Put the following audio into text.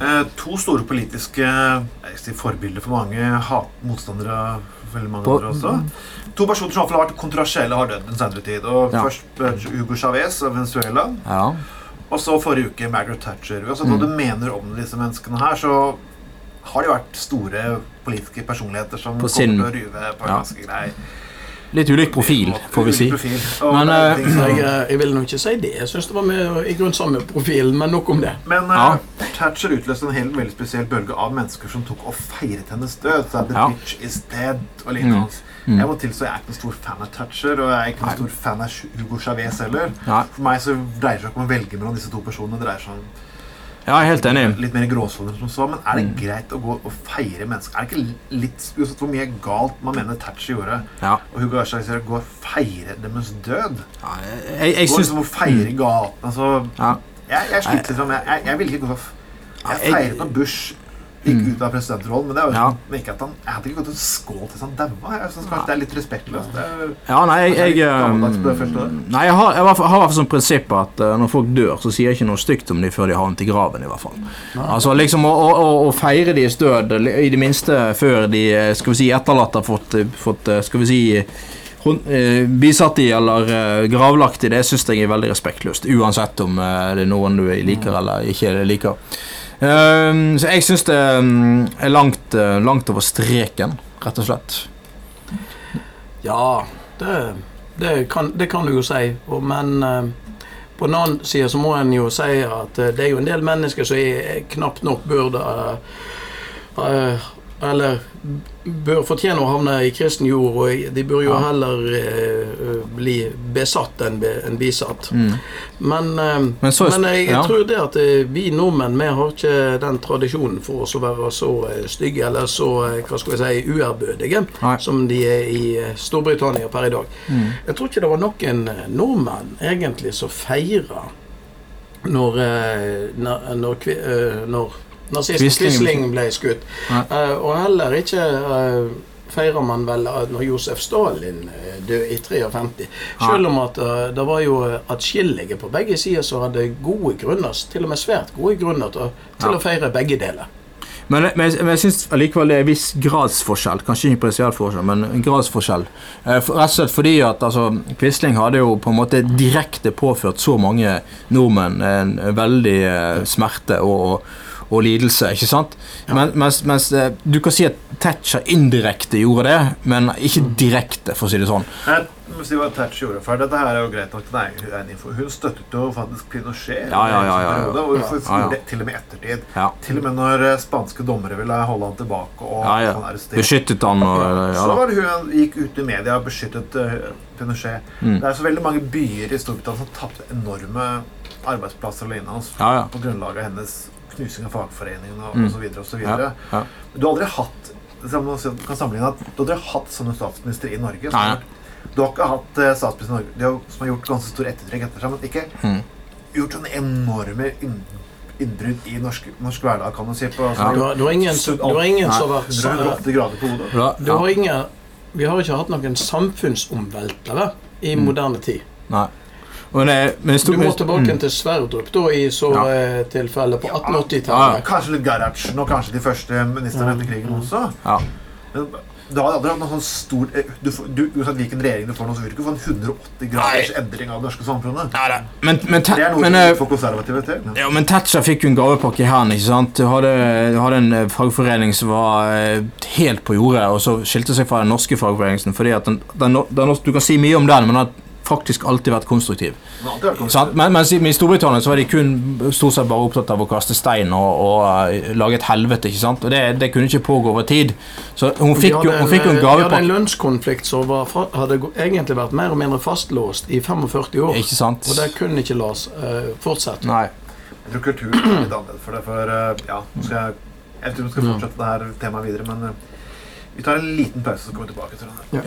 Eh, to store politiske jeg si, forbilder for mange. Hat, motstandere veldig mange andre også. To personer som har vært kontroversielle, har dødd den senere tid. Og Ja. Først eh, Hugo Chávez av Venezuela, Ja. og så forrige uke Margaret Thatcher. Altså, Mm. hva du mener om disse menneskene her, så har de vært store politiske personligheter som På kommer sin- til å ruve på en Ja. ganske grei Litt ulik profil, får vi si. Men, som- Jeg, jeg vil nå ikke si det. Jeg syns det var med i grunn samme profilen, men nok om det. Men Ja. eh, Thatcher utløste en hel veldig spesiell bølge av mennesker som tok og feiret hennes død. Så The Ja. bitch is dead og litt Mm. Jeg må tilstå jeg er ikke noen stor fan av Thatcher, og jeg er ikke noen stor fan av Hugo Chavez heller. Nei. For meg så dreier det seg ikke om å velge mellom disse to personene. Det dreier seg om Ja, jeg er helt enig. litt mer gråsoner som så. Men er det Mm. greit å gå og feire mennesker? Er det ikke litt Uansett hvor mye galt man mener Thatcher gjorde, Ja. og Hugo Chávez sier gå og feire deres død? Ja, Jeg, jeg Gå syns liksom og feire i gaten. Altså, ja. jeg, jeg sliter litt med jeg, jeg ville ikke gått og Jeg jeg- feiret når Bush gikk Mm. ut av presidentrollen, men det er jo Ja. sånn, ikke at han, jeg hadde ikke gått og skålt hvis han daua. Jeg synes kanskje det er litt respektløst. Er- Ja, nei, jeg, jeg, feltet. nei, jeg har, i hvert fall som prinsipp at uh, når folk dør, så sier jeg ikke noe stygt om dem før de har dem til graven. i hvert fall. Altså liksom Å, å, å, feire deres død, i det minste før de eh, skal vi si etterlatt har fått, eh, fått skal vi si hun- eh, bisatt i eller eh, gravlagt i, det syns jeg er veldig respektløst. Uansett om eh, det er noen du liker eller ikke liker. Eh, så jeg syns det mm, er langt, eh, langt over streken, rett og slett. Ja, det, det, kan, det kan du jo si. Men eh, på den annen side så må en jo si at eh, det er jo en del mennesker som er, knapt nok burde eh, Eller bør fortjene å havne i kristen jord, og de bør jo heller bli besatt enn be, en bisatt. Mm. Men, eh, Men så- men jeg, jeg ja. tror det at eh, vi nordmenn vi har ikke den tradisjonen for oss å være så eh, stygge eller så hva skal jeg si, uærbødige som de er i Storbritannia per i dag. Mm. Jeg tror ikke det var noen nordmenn egentlig som feira når, når, når, når nazisten Quisling- ble skutt. Eh, og heller ikke uh, feirer man vel når Josef Stalin eh, døde i 53. Selv om at eh, det var jo atskillige på begge sider som hadde gode grunner, til og med svært gode grunner til, til Ja. å feire begge deler. Men, men, men jeg syns allikevel det er en viss gradsforskjell. Kanskje ikke prinsipiell forskjell, men en gradsforskjell. Eh, for, rett og slett fordi at altså, Quisling hadde jo på en måte direkte påført så mange nordmenn en veldig eh, smerte og, og, og lidelse, ikke sant? Men, mens, mens eh, du kan si at Thatcher indirekte gjorde det, men ikke direkte, for å si det sånn. Jeg si hva Thatcher gjorde, for dette her er jo greit nok. Nei, hun støttet jo faktisk Pinochet. Ja, ja, ja, ja, ja. Og hun Ja, ja. det- til og med ettertid. Ja. Til og med når eh, spanske dommere ville holde han tilbake og Ja, ja. han. Beskyttet han og ja, så var det hun gikk ut i media og beskyttet eh, Pinochet. Mm. Det er så veldig mange byer i Storbritannia som tapte enorme arbeidsplasser og lignende hans Ja, ja. på grunnlag av hennes knusing av fagforeningene og Mm. osv. videre og så Ja, videre. ja. Du har aldri hatt som kan sammenligne at Du har aldri hatt sånne statsministre i Norge. Nei. ja. Du har ikke hatt statsminister i Norge De har, som har gjort ganske stor ettertrekk etter seg, men ikke Mm. gjort sånne enorme innbrudd i norsk, norsk hverdag, kan du si. På, Ja. Du har, du har ingen, du har ingen som har vært så- 180 grader på hodet. Ja, Du har ingen, vi har ikke hatt noen samfunnsomveltere i Mm. moderne tid. Nei. Men, men Du må tilbake Mm. til Sverdrup da, i så Ja. eh, tilfelle på 1880-tallet. Kanskje litt Gerhardsen og kanskje de første ministrene etter krigen også. Ja. Men du har aldri hatt noe sånn stor eh, du, du, Uansett hvilken regjering du får nå, så vil du ikke få en 180 graders endring av det norske samfunnet. Men, men, Det er noe men, eh, for konservative til. Ja, men Thatcher fikk jo en gavepakke i hæren. ikke sant? Du hadde, du hadde en fagforening som var helt på jordet, og så skilte seg fra den norske fagforeningen. fordi at den, den, den, Du kan si mye om den, men har faktisk alltid vært konstruktiv. Men, mens i, i Storbritannia så var de kun stort sett bare opptatt av å kaste stein og, og eh, lage et helvete. ikke sant? Og det, det kunne ikke pågå over tid. Så hun fikk jo, en, hun fikk jo en eh, vi hadde en lønnskonflikt som var, hadde egentlig vært mer og mindre fastlåst i 45 år. Ikke sant? Og det kunne ikke la oss eh, fortsette. Nei. Jeg tror kulturen er litt annerledes for det. For uh, ja, nå skal jeg, jeg tror vi skal fortsette det her temaet videre, men eh, vi tar en liten pause, så kommer vi tilbake til det.